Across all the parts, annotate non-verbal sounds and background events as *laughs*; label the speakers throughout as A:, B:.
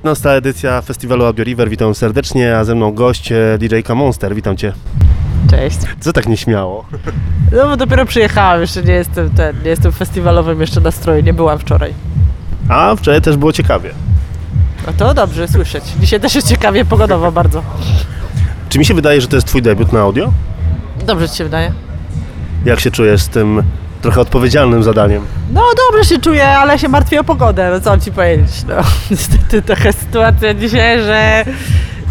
A: 15. edycja festiwalu Audio River. Witam serdecznie, a ze mną gość e, DJ-ka Monster. Witam Cię.
B: Cześć.
A: Co tak nieśmiało?
B: No bo dopiero przyjechałam, jeszcze nie jestem ten, nie jestem festiwalowym jeszcze nastroju, nie byłam wczoraj.
A: A wczoraj też było ciekawie.
B: No to dobrze słyszeć. Dzisiaj też jest ciekawie pogodowo bardzo.
A: Czy mi się wydaje, że to jest Twój debiut na audio?
B: Dobrze ci się wydaje?
A: Jak się czujesz z tym trochę odpowiedzialnym zadaniem?
B: No dobrze się czuję, ale się martwię o pogodę, no co mam ci powiedzieć. No, *laughs* niestety taka sytuacja dzisiaj, że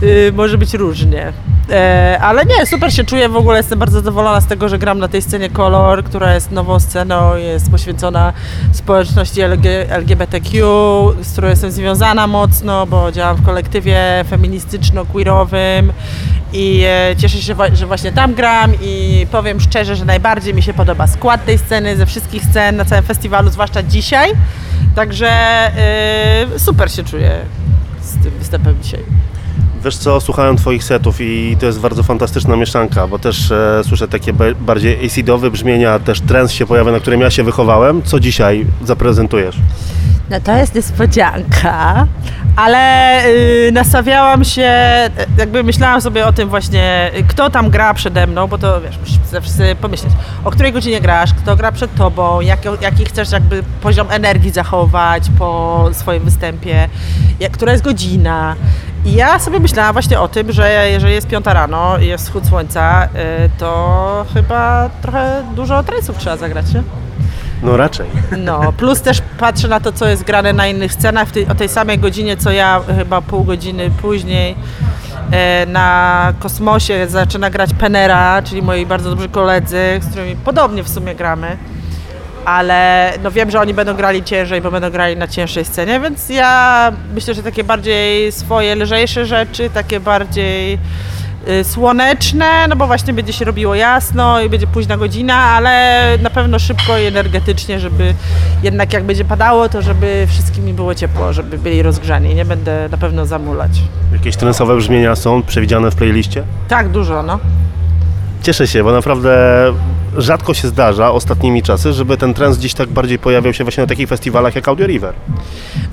B: y, może być różnie. E, ale nie, super się czuję, w ogóle jestem bardzo zadowolona z tego, że gram na tej scenie Color, która jest nową sceną, jest poświęcona społeczności LG, LGBTQ, z którą jestem związana mocno, bo działam w kolektywie feministyczno-queerowym i e, cieszę się, że właśnie tam gram i powiem szczerze, że najbardziej mi się podoba skład tej sceny ze wszystkich scen na całym festiwalu, zwłaszcza dzisiaj. Także e, super się czuję z tym występem dzisiaj.
A: Wiesz co, słuchałem Twoich setów i to jest bardzo fantastyczna mieszanka, bo też e, słyszę takie bardziej acidowe brzmienia, też trance się pojawia, na którym ja się wychowałem. Co dzisiaj zaprezentujesz?
B: No to jest niespodzianka, ale y, nastawiałam się, y, jakby myślałam sobie o tym właśnie, kto tam gra przede mną, bo to wiesz, musisz sobie pomyśleć, o której godzinie grasz, kto gra przed tobą, jak, jaki chcesz jakby poziom energii zachować po swoim występie, jak, która jest godzina. I ja sobie myślałam właśnie o tym, że jeżeli jest piąta rano i jest wschód słońca, y, to chyba trochę dużo trenców trzeba zagrać, nie?
A: No raczej.
B: No, plus też patrzę na to, co jest grane na innych scenach w tej, o tej samej godzinie, co ja, chyba pół godziny później. E, na Kosmosie zaczyna grać Penera, czyli moi bardzo dobrzy koledzy, z którymi podobnie w sumie gramy. Ale no wiem, że oni będą grali ciężej, bo będą grali na cięższej scenie, więc ja myślę, że takie bardziej swoje, lżejsze rzeczy, takie bardziej słoneczne, no bo właśnie będzie się robiło jasno i będzie późna godzina, ale na pewno szybko i energetycznie, żeby jednak jak będzie padało, to żeby wszystkim było ciepło, żeby byli rozgrzani. Nie będę na pewno zamulać.
A: Jakieś trensowe brzmienia są przewidziane w playliście?
B: Tak, dużo, no.
A: Cieszę się, bo naprawdę rzadko się zdarza ostatnimi czasy, żeby ten trend gdzieś tak bardziej pojawiał się właśnie na takich festiwalach jak Audio River.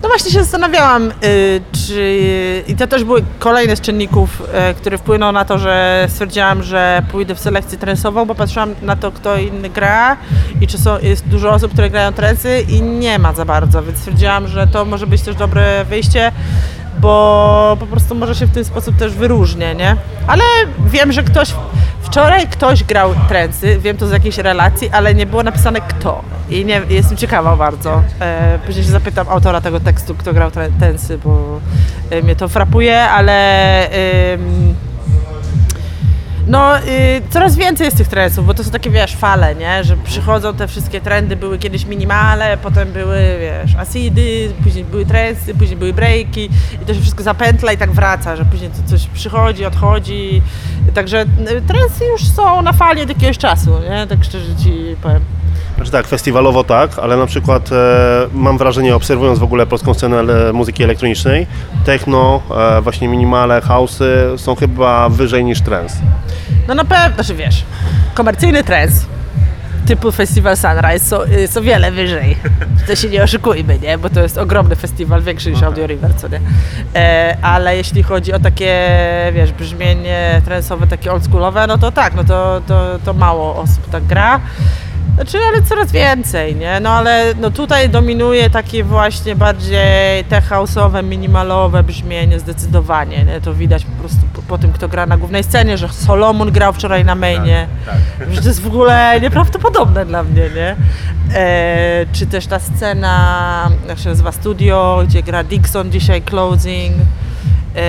B: No właśnie się zastanawiałam, y, czy... I to też były kolejne z czynników, y, które wpłyną na to, że stwierdziłam, że pójdę w selekcję trensową, bo patrzyłam na to, kto inny gra i czy są, jest dużo osób, które grają trensy i nie ma za bardzo, więc stwierdziłam, że to może być też dobre wyjście, bo po prostu może się w ten sposób też wyróżnię, nie? Ale wiem, że ktoś... Wczoraj ktoś grał trensy, wiem to z jakiejś relacji, ale nie było napisane kto. I nie, jestem ciekawa bardzo. E, później się zapytam autora tego tekstu, kto grał tre- trensy, bo e, mnie to frapuje, ale no, y, coraz więcej jest tych trendów, bo to są takie, wiesz, fale, nie? Że przychodzą te wszystkie trendy, były kiedyś minimale, potem były, wiesz, acidy, później były trendsy, później były breaki i to się wszystko zapętla i tak wraca, że później coś przychodzi, odchodzi. Także y, trendsy już są na fali od jakiegoś czasu, nie? Tak szczerze ci powiem.
A: Znaczy tak, festiwalowo tak, ale na przykład e, mam wrażenie, obserwując w ogóle polską scenę ele- muzyki elektronicznej, techno, e, właśnie minimale, house'y są chyba wyżej niż trance.
B: No na pewno, znaczy wiesz, komercyjny trends typu Festiwal Sunrise są, y, są wiele wyżej. *laughs* To się nie oszukujmy, nie? Bo to jest ogromny festiwal, większy niż Audio River, co nie? E, ale jeśli chodzi o takie, wiesz, brzmienie trensowe, takie oldschoolowe, no to tak, no to, to, to mało osób tak gra. Znaczy, ale coraz więcej, nie? No ale no tutaj dominuje takie właśnie bardziej te house'owe, minimalowe brzmienie zdecydowanie, nie? To widać po prostu po, po tym, kto gra na głównej scenie, że Solomon grał wczoraj na mainie. *laughs* Że to jest w ogóle nieprawdopodobne dla mnie, nie? E, czy też ta scena, jak się nazywa, studio, gdzie gra Dixon dzisiaj, Closing. E,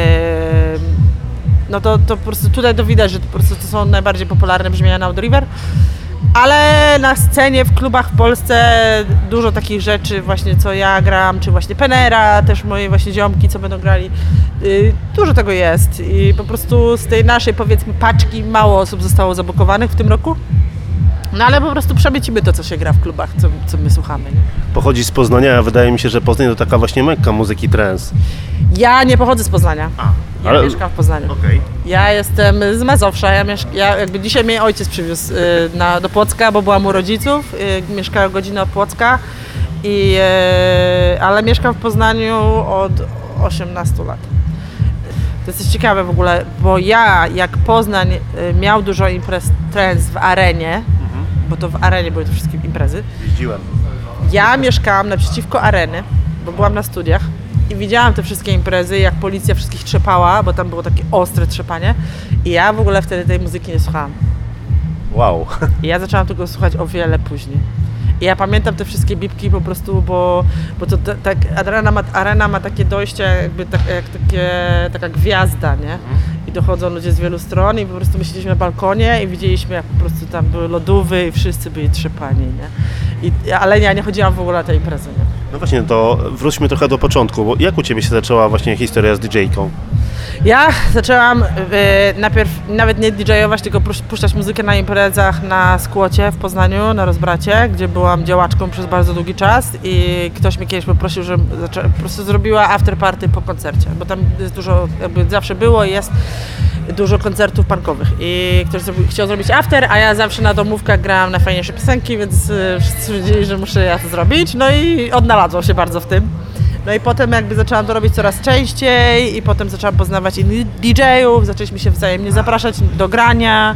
B: no to, to po prostu tutaj to widać, że to po prostu to są najbardziej popularne brzmienia na Audio River. Ale na scenie, w klubach w Polsce dużo takich rzeczy właśnie co ja gram, czy właśnie Penera, też moje właśnie ziomki, co będą grali. Yy, dużo tego jest i po prostu z tej naszej powiedzmy paczki mało osób zostało zabukowanych w tym roku. No ale po prostu przemycimy to, co się gra w klubach, co, co my słuchamy. Nie?
A: Pochodzi z Poznania, a wydaje mi się, że Poznań to taka właśnie mekka muzyki trance.
B: Ja nie pochodzę z Poznania. Ja
A: ale-
B: mieszkam w Poznaniu.
A: Okej.
B: Ja jestem z Mazowsza. Ja, ja jakby dzisiaj mnie ojciec przywiózł y, na, do Płocka, bo byłam u rodziców. Y, mieszkałem godzinę od Płocka. I, y, ale mieszkam w Poznaniu od 18 lat. To jest ciekawe w ogóle, bo ja, jak Poznań y, miał dużo imprez trends w arenie, bo to w arenie były te wszystkie imprezy,
A: Jeździłem.
B: ja mieszkałam naprzeciwko areny, bo byłam na studiach widziałam te wszystkie imprezy, jak policja wszystkich trzepała, bo tam było takie ostre trzepanie i ja w ogóle wtedy tej muzyki nie słuchałam.
A: Wow.
B: I ja zaczęłam tego słuchać o wiele później. I ja pamiętam te wszystkie bibki po prostu, bo, bo to ta- tak arena ma, arena ma takie dojście jakby tak, jak takie, taka gwiazda, nie? I dochodzą ludzie z wielu stron i po prostu my siedzieliśmy na balkonie i widzieliśmy jak po prostu tam były lodówy i wszyscy byli trzepani, nie? I, ale ja nie chodziłam w ogóle na te imprezy, nie?
A: No właśnie, to wróćmy trochę do początku, bo jak u Ciebie się zaczęła właśnie historia z DJ-ką?
B: Ja zaczęłam e, najpierw nawet nie DJ-ować, tylko pusz- puszczać muzykę na imprezach na Skłocie w Poznaniu, na Rozbracie, gdzie byłam działaczką przez bardzo długi czas i ktoś mnie kiedyś poprosił, żebym po prostu zrobiła after party po koncercie, bo tam jest dużo, jakby zawsze było i jest dużo koncertów punkowych. I ktoś zrobił, chciał zrobić after, a ja zawsze na domówkach grałam na fajniejsze piosenki, więc e, wszyscy wiedzieli, że muszę ja to zrobić, no i odnalazłam się bardzo w tym. No i potem jakby zaczęłam to robić coraz częściej i potem zaczęłam poznawać innych DJ-ów, zaczęliśmy się wzajemnie zapraszać do grania,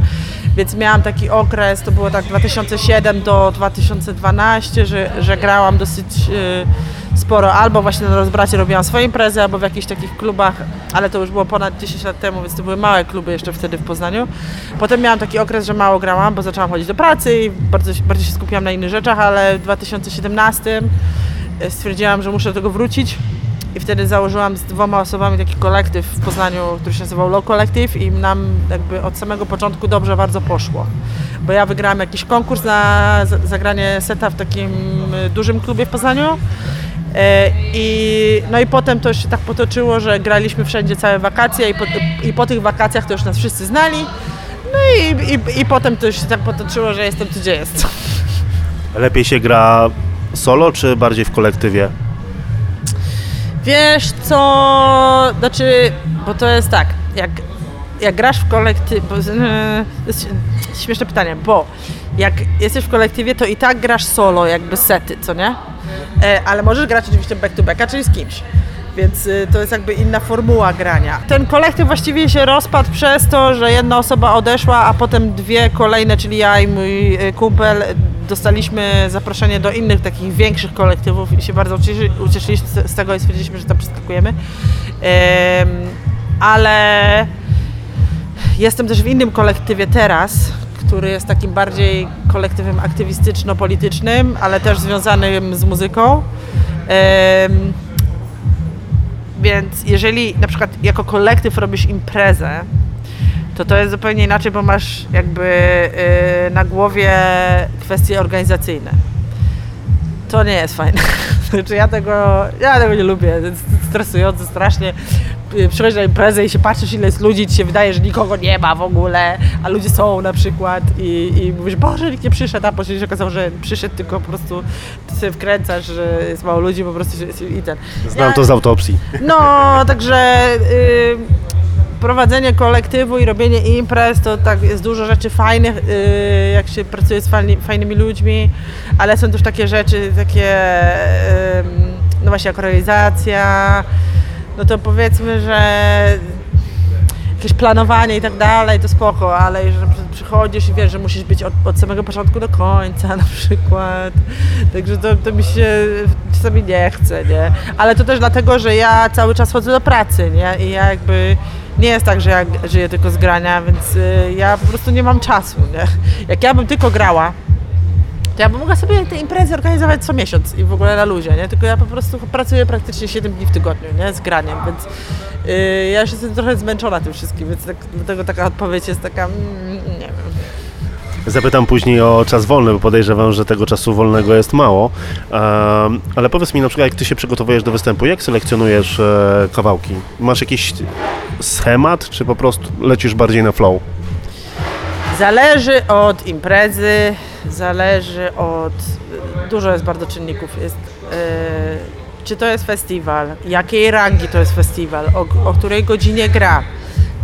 B: więc miałam taki okres, to było tak 2007 do 2012, że, że grałam dosyć e, sporo, albo właśnie na rozbracie robiłam swoje imprezy, albo w jakichś takich klubach, ale to już było ponad 10 lat temu, więc to były małe kluby jeszcze wtedy w Poznaniu. Potem miałam taki okres, że mało grałam, bo zaczęłam chodzić do pracy i bardzo, bardziej się skupiłam na innych rzeczach, ale w 2017 stwierdziłam, że muszę do tego wrócić. I wtedy założyłam z dwoma osobami taki kolektyw w Poznaniu, który się nazywał Low Collective i nam jakby od samego początku dobrze bardzo poszło. Bo ja wygrałam jakiś konkurs na za- zagranie seta w takim y, dużym klubie w Poznaniu. E, I, no i potem to się tak potoczyło, że graliśmy wszędzie całe wakacje i po, i po tych wakacjach to już nas wszyscy znali. No i, i, i potem to się tak potoczyło, że jestem tu, gdzie jest.
A: Lepiej się gra solo, czy bardziej w kolektywie?
B: Wiesz co, znaczy, bo to jest tak, jak, jak grasz w kolektywie, jest śmieszne pytanie, bo jak jesteś w kolektywie, to i tak grasz solo, jakby sety, co nie? E, ale możesz grać oczywiście back to backa, czyli z kimś. Więc y, to jest jakby inna formuła grania. Ten kolektyw właściwie się rozpadł przez to, że jedna osoba odeszła, a potem dwie kolejne, czyli ja i mój y, kumpel, dostaliśmy zaproszenie do innych takich większych kolektywów i się bardzo ucieszy, ucieszyliśmy z- tego i stwierdziliśmy, że tam przeskakujemy. Em, ale jestem też w innym kolektywie teraz, który jest takim bardziej kolektywem aktywistyczno-politycznym, ale też związanym z muzyką. Więc jeżeli na przykład jako kolektyw robisz imprezę, to to jest zupełnie inaczej, bo masz jakby y, na głowie kwestie organizacyjne. To nie jest fajne. *laughs* Znaczy ja tego, ja tego nie lubię, jest stresujące strasznie. Y, Przychodzisz na imprezę i się patrzysz ile jest ludzi, ci się wydaje, że nikogo nie ma w ogóle, a ludzie są na przykład i, i mówisz, Boże, nikt nie przyszedł, a później się okazało, że przyszedł, tylko po prostu ty sobie wkręcasz, że jest mało ludzi, po prostu się, i ten.
A: Znam
B: Ja-
A: to z autopsji.
B: no, także y, prowadzenie kolektywu i robienie imprez to tak jest dużo rzeczy fajnych, y, jak się pracuje z fajni, fajnymi ludźmi, ale są też takie rzeczy, takie, no właśnie jak realizacja, no to powiedzmy, że jakieś planowanie i tak dalej, to spoko, ale przykład przychodzisz i wiesz, że musisz być od, od samego początku do końca *laughs* na przykład, także to, to mi się czasami nie chce, nie? Ale to też dlatego, że ja cały czas chodzę do pracy, nie? I ja jakby nie jest tak, że ja żyję tylko z grania, więc y, ja po prostu nie mam czasu, nie? Jak ja bym tylko grała, to ja bym mogła sobie te imprezy organizować co miesiąc i w ogóle na luzie, nie? Tylko ja po prostu pracuję praktycznie 7 dni w tygodniu, nie? Z graniem, więc yy, ja już jestem trochę zmęczona tym wszystkim, więc tak, dlatego taka odpowiedź jest taka, mm, nie wiem.
A: Zapytam później o czas wolny, bo podejrzewam, że tego czasu wolnego jest mało. Ale powiedz mi na przykład, jak ty się przygotowujesz do występu, jak selekcjonujesz e, kawałki? Masz jakiś schemat, czy po prostu lecisz bardziej na flow?
B: Zależy od imprezy, zależy od. Dużo jest bardzo czynników. Jest, yy, czy to jest festiwal, jakiej rangi to jest festiwal, o, o której godzinie gra,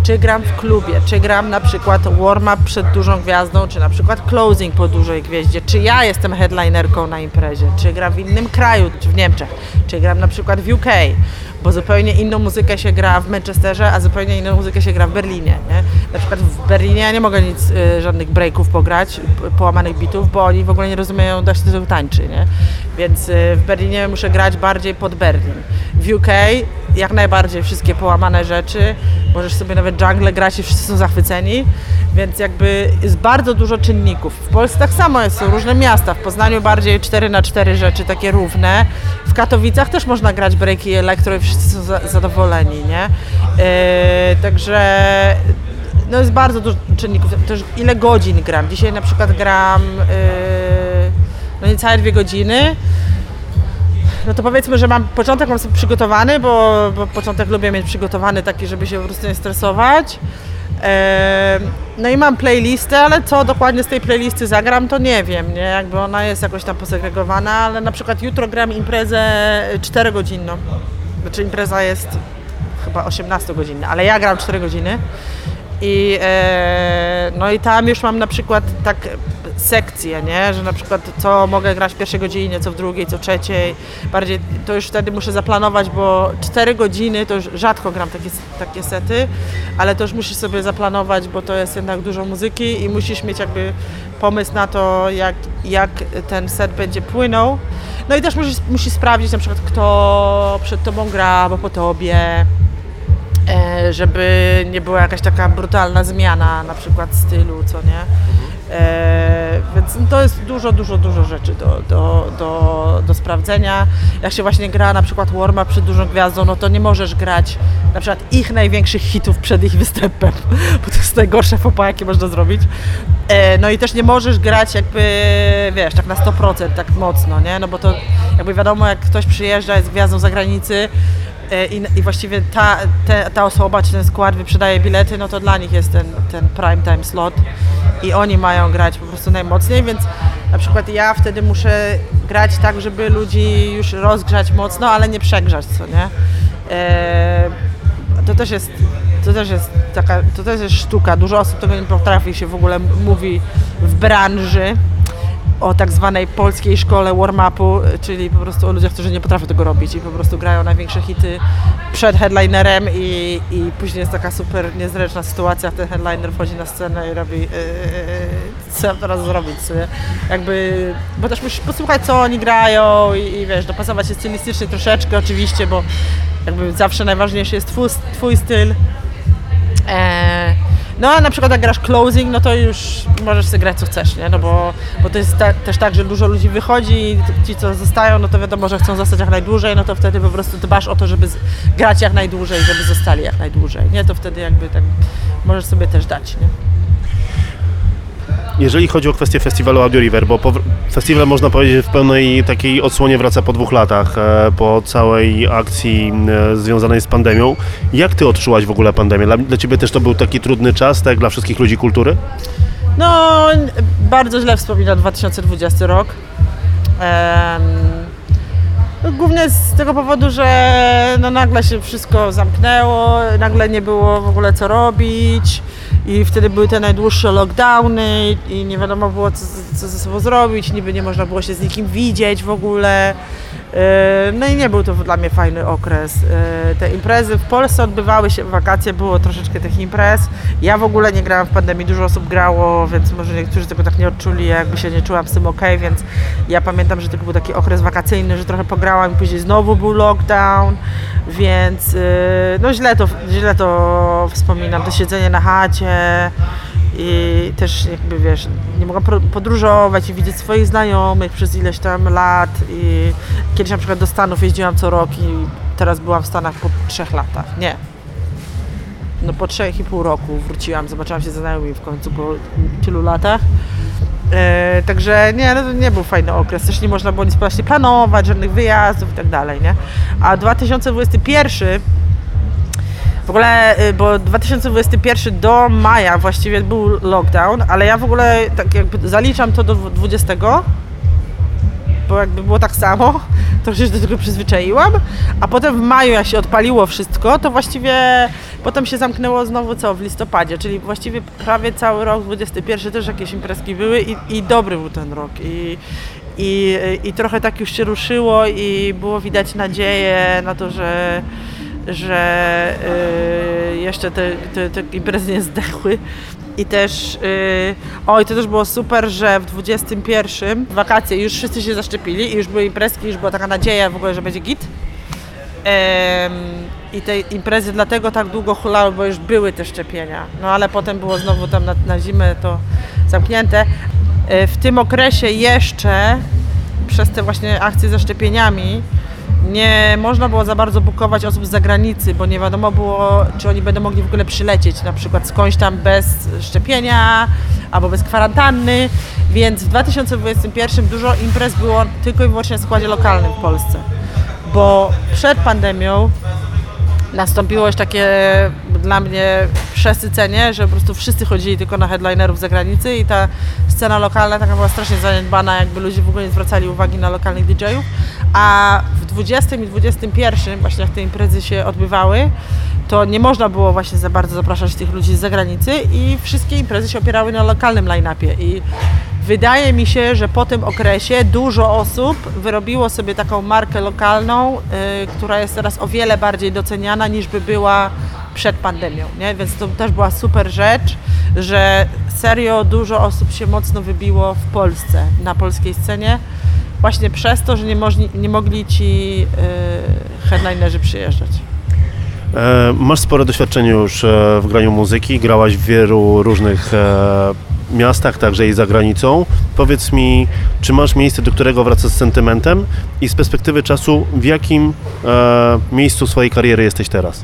B: czy gram w klubie, czy gram na przykład warm-up przed dużą gwiazdą, czy na przykład closing po dużej gwieździe, czy ja jestem headlinerką na imprezie, czy gram w innym kraju, czy w Niemczech, czy gram na przykład w UK, bo zupełnie inną muzykę się gra w Manchesterze, a zupełnie inną muzykę się gra w Berlinie. Nie? Na przykład w Berlinie ja nie mogę nic, y, żadnych breaków pograć, połamanych bitów, bo oni w ogóle nie rozumieją, jak się to tańczy, nie? Więc y, w Berlinie muszę grać bardziej pod Berlin. W UK jak najbardziej wszystkie połamane rzeczy, możesz sobie nawet jungle grać i wszyscy są zachwyceni, więc jakby jest bardzo dużo czynników. W Polsce tak samo jest, są różne miasta, w Poznaniu bardziej 4 na 4 rzeczy takie równe, w Katowicach też można grać breaki elektro i wszyscy są za, zadowoleni, nie? Yy, także no jest bardzo dużo czynników, też ile godzin gram. Dzisiaj na przykład gram yy, no niecałe dwie godziny, no to powiedzmy, że mam początek mam sobie przygotowany, bo, bo początek lubię mieć przygotowany taki, żeby się po prostu nie stresować. No i mam playlistę, ale co dokładnie z tej playlisty zagram, to nie wiem, nie? Jakby ona jest jakoś tam posegregowana, ale na przykład jutro gram imprezę 4-godzinną. Znaczy impreza jest chyba 18 godzinna, ale ja gram 4 godziny. I, e, no i tam już mam na przykład tak sekcje, nie? że na przykład co mogę grać w pierwszej godzinie, co w drugiej, co trzeciej. Bardziej to już wtedy muszę zaplanować, bo 4 godziny to już rzadko gram takie, takie sety, ale to już musisz sobie zaplanować, bo to jest jednak dużo muzyki i musisz mieć jakby pomysł na to, jak, jak ten set będzie płynął. No i też musisz, musisz sprawdzić na przykład kto przed tobą gra, bo po tobie e, żeby nie była jakaś taka brutalna zmiana na przykład stylu, co nie. E, więc to jest dużo, dużo, dużo rzeczy do, do, do, do sprawdzenia. Jak się właśnie gra na przykład warm przed dużą gwiazdą, no to nie możesz grać na przykład ich największych hitów przed ich występem, *laughs* bo to jest najgorsze fopa, jakie można zrobić. E, no i też nie możesz grać jakby, wiesz, tak na 100%, tak mocno, nie? No bo to jakby wiadomo, jak ktoś przyjeżdża, jest gwiazdą z zagranicy, E, i, i właściwie ta, te, ta osoba czy ten skład wyprzedaje bilety, no to dla nich jest ten, ten prime time slot i oni mają grać po prostu najmocniej, więc na przykład ja wtedy muszę grać tak, żeby ludzi już rozgrzać mocno, ale nie przegrzać, co nie? E, to też jest to też jest taka, to też jest sztuka. Dużo osób tego nie potrafi się w ogóle mówi w branży o tak zwanej polskiej szkole warm-upu, czyli po prostu o ludziach, którzy nie potrafią tego robić i po prostu grają największe hity przed headlinerem i, i później jest taka super niezręczna sytuacja, ten headliner wchodzi na scenę i robi yy, co ja teraz zrobić sobie. Jakby, bo też musisz posłuchać co oni grają i, i wiesz, dopasować się stylistycznie troszeczkę oczywiście, bo jakby zawsze najważniejszy jest twój, twój styl. Eee, no a na przykład jak grasz closing, no to już możesz sobie grać co chcesz, nie? No bo, bo to jest ta, też tak, że dużo ludzi wychodzi i ci co zostają, no to wiadomo, że chcą zostać jak najdłużej, no to wtedy po prostu dbasz o to, żeby z- grać jak najdłużej, żeby zostali jak najdłużej, nie? To wtedy jakby tak możesz sobie też dać, nie?
A: Jeżeli chodzi o kwestię festiwalu Audio River, bo festiwal można powiedzieć w pełnej takiej odsłonie wraca po dwóch latach, e, po całej akcji e, związanej z pandemią. Jak ty odczułaś w ogóle pandemię? Dla, dla ciebie też to był taki trudny czas, tak jak dla wszystkich ludzi kultury?
B: No, bardzo źle wspominam 2020 rok. Głównie z tego powodu, że no, nagle się wszystko zamknęło, nagle nie było w ogóle co robić i wtedy były te najdłuższe lockdowny i, nie wiadomo było co, co ze sobą zrobić, niby nie można było się z nikim widzieć w ogóle. E, No i nie był to dla mnie fajny okres. E, Te imprezy w Polsce odbywały się, wakacje było troszeczkę tych imprez. Ja w ogóle nie grałam w pandemii, dużo osób grało, więc może niektórzy tego tak nie odczuli, ja jakby się nie czułam z tym ok, więc ja pamiętam, że to był taki okres wakacyjny, że trochę pograłam i później znowu był lockdown, więc e, no źle to, źle to wspominam, to siedzenie na chacie i też jakby wiesz, nie mogłam podróżować i widzieć swoich znajomych przez ileś tam lat i kiedyś na przykład do Stanów jeździłam co rok i teraz byłam w Stanach po trzech latach, nie. No po trzech i pół roku wróciłam, zobaczyłam się ze znajomymi w końcu po tylu latach. E, także nie, no to nie był fajny okres, też nie można było nic planować, żadnych wyjazdów i tak dalej, nie? A 2021 w ogóle, y, bo 2021 do maja właściwie był lockdown, ale ja w ogóle tak jakby zaliczam to do 20. bo jakby było tak samo, *laughs* to się do tego przyzwyczaiłam, a potem w maju, jak się odpaliło wszystko, to właściwie potem się zamknęło znowu co, w listopadzie, czyli właściwie prawie cały rok 21 też jakieś imprezki były i, i dobry był ten rok i, i, i trochę tak już się ruszyło i było widać nadzieję na to, że że y, jeszcze te, te, te imprezy nie zdechły. I też, yy, oj, to też było super, że w 21 wakacje już wszyscy się zaszczepili i już były imprezki, już była taka nadzieja w ogóle, że będzie git. Ym, I te imprezy dlatego tak długo hulały, bo już były te szczepienia. No ale potem było znowu tam na, na zimę to zamknięte. Yy, w tym okresie jeszcze przez te właśnie akcje ze szczepieniami nie można było za bardzo bukować osób z zagranicy, bo nie wiadomo było, czy oni będą mogli w ogóle przylecieć, na przykład skądś tam bez szczepienia albo bez kwarantanny, więc w 2021 dużo imprez było tylko i wyłącznie na składzie lokalnym w Polsce, bo przed pandemią nastąpiło już takie dla mnie przesycenie, że po prostu wszyscy chodzili tylko na headlinerów z zagranicy i ta scena lokalna taka była strasznie zaniedbana, jakby ludzie w ogóle nie zwracali uwagi na lokalnych DJ-ów, a w 20 i 21 właśnie jak te imprezy się odbywały, to nie można było właśnie za bardzo zapraszać tych ludzi z zagranicy i wszystkie imprezy się opierały na lokalnym line-upie. I wydaje mi się, że po tym okresie dużo osób wyrobiło sobie taką markę lokalną, yy, która jest teraz o wiele bardziej doceniana niż by była przed pandemią, nie? więc to też była super rzecz, że serio dużo osób się mocno wybiło w Polsce, na polskiej scenie, właśnie przez to, że nie, możli, nie mogli ci yy, headlinerzy przyjeżdżać.
A: E, masz spore doświadczenie już e, w graniu muzyki, grałaś w wielu różnych e, miastach, także i za granicą. Powiedz mi, czy masz miejsce, do którego wracasz z sentymentem i z perspektywy czasu, w jakim e, miejscu swojej kariery jesteś teraz?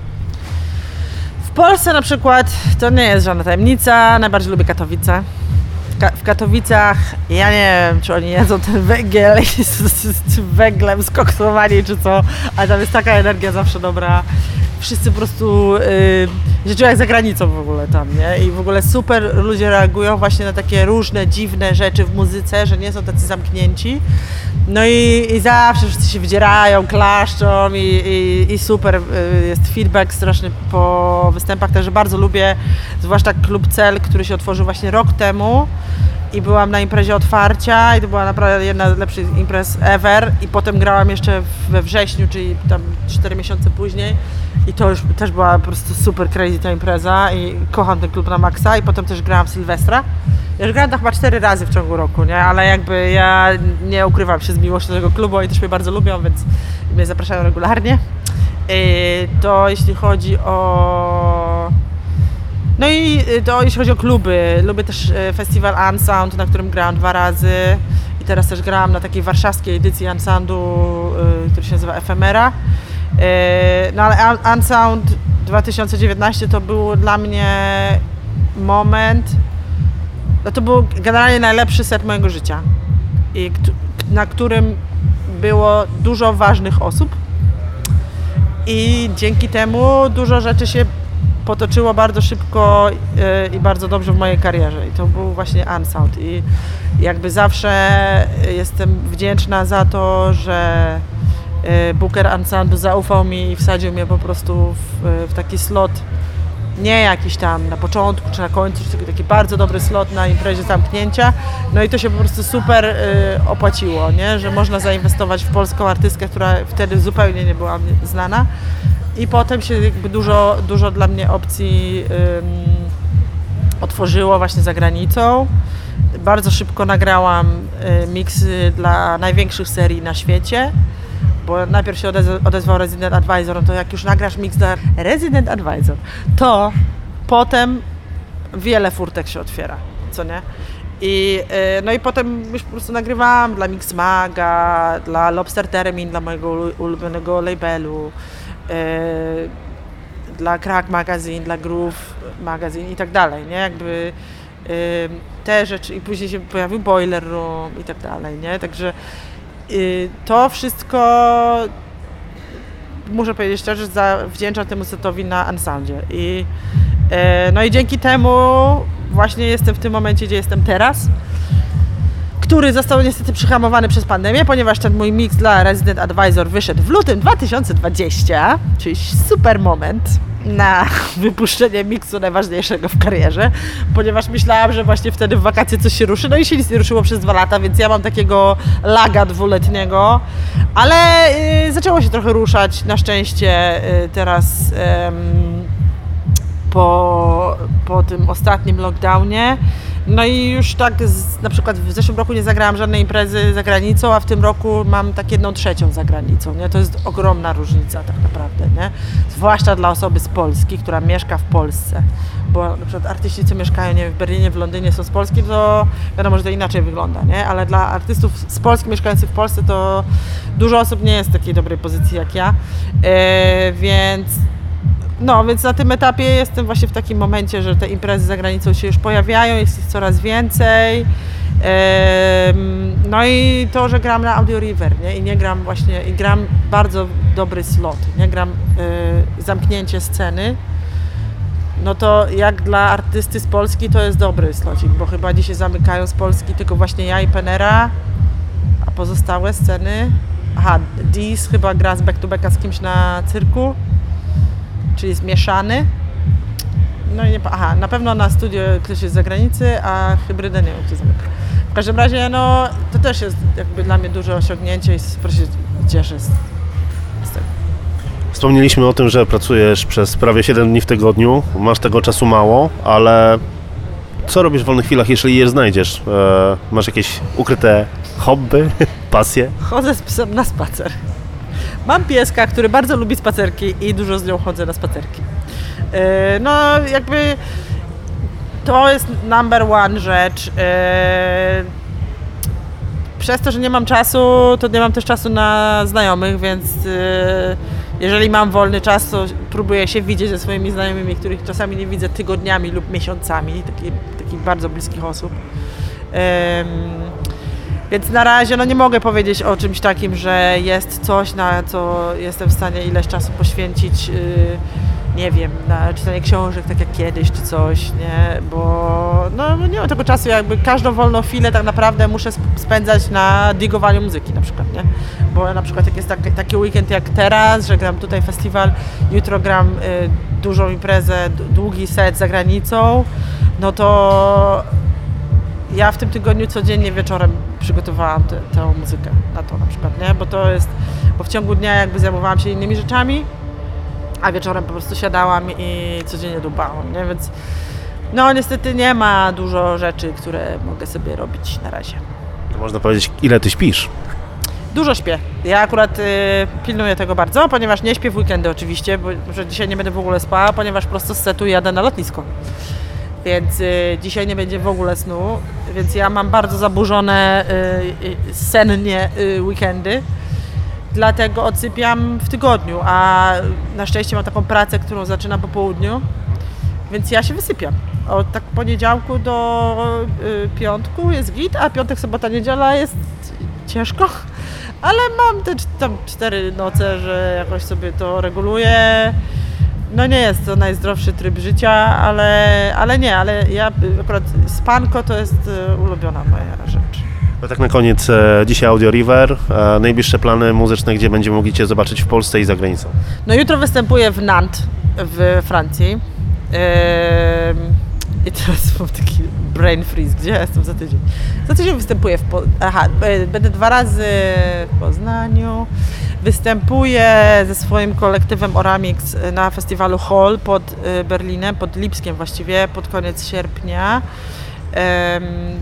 B: W Polsce na przykład to nie jest żadna tajemnica, najbardziej lubię Katowice. W Katowicach, ja nie wiem, czy oni jedzą ten węgiel *laughs* z węglem skoksowani, czy co, ale tam jest taka energia zawsze dobra. Wszyscy po prostu yy, czują jak za granicą w ogóle tam, nie? I w ogóle super ludzie reagują właśnie na takie różne, dziwne rzeczy w muzyce, że nie są tacy zamknięci. No i, i zawsze wszyscy się wydzierają, klaszczą i, i, i super y, jest feedback straszny po występach, także bardzo lubię, zwłaszcza Klub Cel, który się otworzył właśnie rok temu i byłam na imprezie otwarcia i to była naprawdę jedna z lepszych imprez ever i potem grałam jeszcze we wrześniu, czyli tam 4 miesiące później i to już też była po prostu super crazy ta impreza i kocham ten klub na maksa i potem też grałam w Sylwestra. Ja już grałam tam chyba cztery razy w ciągu roku, nie? Ale jakby ja nie ukrywam się z miłością tego klubu, oni też mnie bardzo lubią, więc mnie zapraszają regularnie. To jeśli chodzi o... No i to jeśli chodzi o kluby, lubię też festiwal Unsound, na którym grałam dwa razy. I teraz też grałam na takiej warszawskiej edycji Unsoundu, który się nazywa Efemera. No ale Unsound 2019 to był dla mnie moment, no to był generalnie najlepszy set mojego życia, i na którym było dużo ważnych osób. I dzięki temu dużo rzeczy się potoczyło bardzo szybko i bardzo dobrze w mojej karierze i to był właśnie Unsound i jakby zawsze jestem wdzięczna za to, że Booker Unsoundu zaufał mi i wsadził mnie po prostu w, w taki slot nie jakiś tam na początku czy na końcu, czy taki bardzo dobry slot na imprezie zamknięcia. No i to się po prostu super y, opłaciło, nie? że można zainwestować w polską artystkę, która wtedy zupełnie nie była znana. I potem się jakby dużo, dużo dla mnie opcji y, otworzyło właśnie za granicą. Bardzo szybko nagrałam y, miksy dla największych serii na świecie bo najpierw się odezwał Resident Advisor, no to jak już nagrasz mix dla Resident Advisor, to potem wiele furtek się otwiera, co nie? I, no i potem już po prostu nagrywałam dla Mix Maga, dla Lobster Termin, dla mojego ulubionego labelu, dla Crack Magazine, dla Groove Magazine i tak dalej, nie? Jakby te rzeczy i później się pojawił Boiler Room i tak dalej, nie? Także to wszystko muszę powiedzieć szczerze, zawdzięczam temu setowi na Unsoundzie. I, no i dzięki temu właśnie jestem w tym momencie, gdzie jestem teraz, który został niestety przyhamowany przez pandemię, ponieważ ten mój mix dla Resident Advisor wyszedł w lutym 2020, czyli super moment na *laughs* wypuszczenie miksu najważniejszego w karierze, ponieważ myślałam, że właśnie wtedy w wakacje coś się ruszy, no i się nic nie ruszyło przez dwa lata, więc ja mam takiego laga dwuletniego, ale y, zaczęło się trochę ruszać, na szczęście y, teraz po, po tym ostatnim lockdownie. No i już tak, z, na przykład w zeszłym roku nie zagrałam żadnej imprezy za granicą, a w tym roku mam tak jedną trzecią za granicą, nie? To jest ogromna różnica tak naprawdę, nie? Zwłaszcza dla osoby z Polski, która mieszka w Polsce, bo na przykład artyści, co mieszkają nie, w Berlinie, w Londynie są z Polski, to wiadomo, że to inaczej wygląda, nie? Ale dla artystów z Polski mieszkających w Polsce to dużo osób nie jest w takiej dobrej pozycji jak ja, yy, więc no, więc na tym etapie jestem właśnie w takim momencie, że te imprezy za granicą się już pojawiają, jest ich coraz więcej. No i to, że gram na Audio River, nie? I nie gram właśnie, i gram bardzo dobry slot, nie gram y, zamknięcie sceny. No to jak dla artysty z Polski to jest dobry slocik, bo chyba dzisiaj zamykają z Polski tylko właśnie ja i Penera, a pozostałe sceny. Aha, Deez chyba gra z back to backa z kimś na cyrku czyli zmieszany. No i nie, aha, na pewno na studio ktoś jest z zagranicy, a hybrydę nie wiem, kto. W każdym razie, no, to też jest jakby dla mnie duże osiągnięcie i się cieszę z, z tego.
A: Wspomnieliśmy o tym, że pracujesz przez prawie 7 dni w tygodniu, masz tego czasu mało, ale co robisz w wolnych chwilach, jeżeli je znajdziesz? E, masz jakieś ukryte hobby, *laughs* pasje?
B: Chodzę z psem na spacer. Mam pieska, który bardzo lubi spacerki i dużo z nią chodzę na spacerki. E, no, jakby to jest number one rzecz. E, przez to, że nie mam czasu, to nie mam też czasu na znajomych, więc e, jeżeli mam wolny czas, to próbuję się widzieć ze swoimi znajomymi, których czasami nie widzę tygodniami lub miesiącami, takich, takich bardzo bliskich osób. Więc na razie no nie mogę powiedzieć o czymś takim, że jest coś, na co jestem w stanie ileś czasu poświęcić, yy, nie wiem, na czytanie książek, tak jak kiedyś, czy coś, nie? Bo no, nie mam tego czasu, jakby każdą wolną chwilę tak naprawdę muszę spędzać na digowaniu muzyki na przykład, nie? Bo na przykład jak jest taki, taki weekend jak teraz, że gram tutaj festiwal, jutro gram y, dużą imprezę, długi set za granicą, no to ja w tym tygodniu codziennie wieczorem przygotowałam te, tę muzykę na to na przykład, nie? Bo to jest, bo w ciągu dnia jakby zajmowałam się innymi rzeczami, a wieczorem po prostu siadałam i codziennie dubałam, nie? Więc no niestety nie ma dużo rzeczy, które mogę sobie robić na razie.
A: Można powiedzieć, ile ty śpisz?
B: Dużo śpię. Ja akurat y, pilnuję tego bardzo, ponieważ nie śpię w weekendy oczywiście, bo że dzisiaj nie będę w ogóle spała, ponieważ prosto z setu jadę na lotnisko więc y, dzisiaj nie będzie w ogóle snu, więc ja mam bardzo zaburzone y, y, sennie y, weekendy, dlatego odsypiam w tygodniu, a na szczęście mam taką pracę, którą zaczynam po południu, więc ja się wysypiam. Od tak poniedziałku do y, piątku jest git, a piątek, sobota, niedziela jest ciężko, ale mam te tam cztery noce, że jakoś sobie to reguluję no nie jest to najzdrowszy tryb życia, ale, ale nie, ale ja akurat spanko to jest e, ulubiona moja rzecz.
A: No tak na koniec, e, dzisiaj Audio River, e, najbliższe plany muzyczne, gdzie będziemy mogli Cię zobaczyć w Polsce i za granicą?
B: No jutro występuję w Nantes w Francji. I teraz *laughs* mam taki brain freeze, gdzie ja jestem za tydzień? Za tydzień występuję w... Po... Aha, będę dwa razy w Poznaniu, Występuję ze swoim kolektywem Oramix na festiwalu Hall pod y, Berlinem, pod Lipskiem właściwie, pod koniec sierpnia.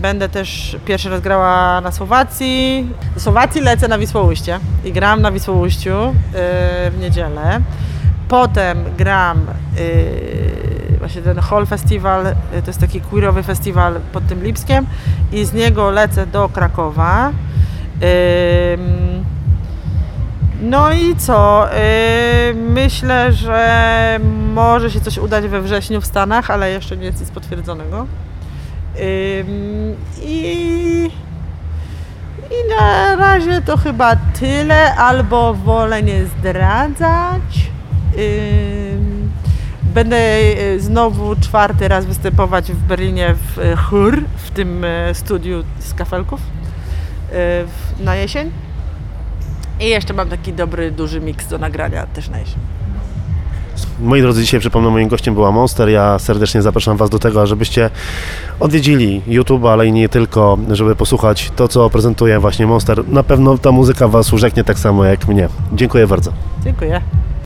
B: Będę też pierwszy raz grała na Słowacji. Do Słowacji lecę na Wisłoujście i gram na Wisłoujściu y, w niedzielę. Potem gram y, właśnie ten Hall Festival, to jest taki queerowy festiwal pod tym Lipskiem i z niego lecę do Krakowa. No i co? Yy, myślę, że może się coś udać we wrześniu w Stanach, ale jeszcze nie jest nic potwierdzonego. I, I na razie to chyba tyle, albo wolę nie zdradzać. Będę y, znowu czwarty raz występować w Berlinie w Chur, w tym y, studiu z kafelków. na jesień. I jeszcze mam taki dobry, duży miks do nagrania też na jesień.
A: Moi drodzy, dzisiaj przypomnę, moim gościem była Monster. Ja serdecznie zapraszam Was do tego, żebyście odwiedzili YouTube, ale i nie tylko, żeby posłuchać to, co prezentuje właśnie Monster. Na pewno ta muzyka Was urzeknie tak samo jak mnie. Dziękuję bardzo.
B: Dziękuję.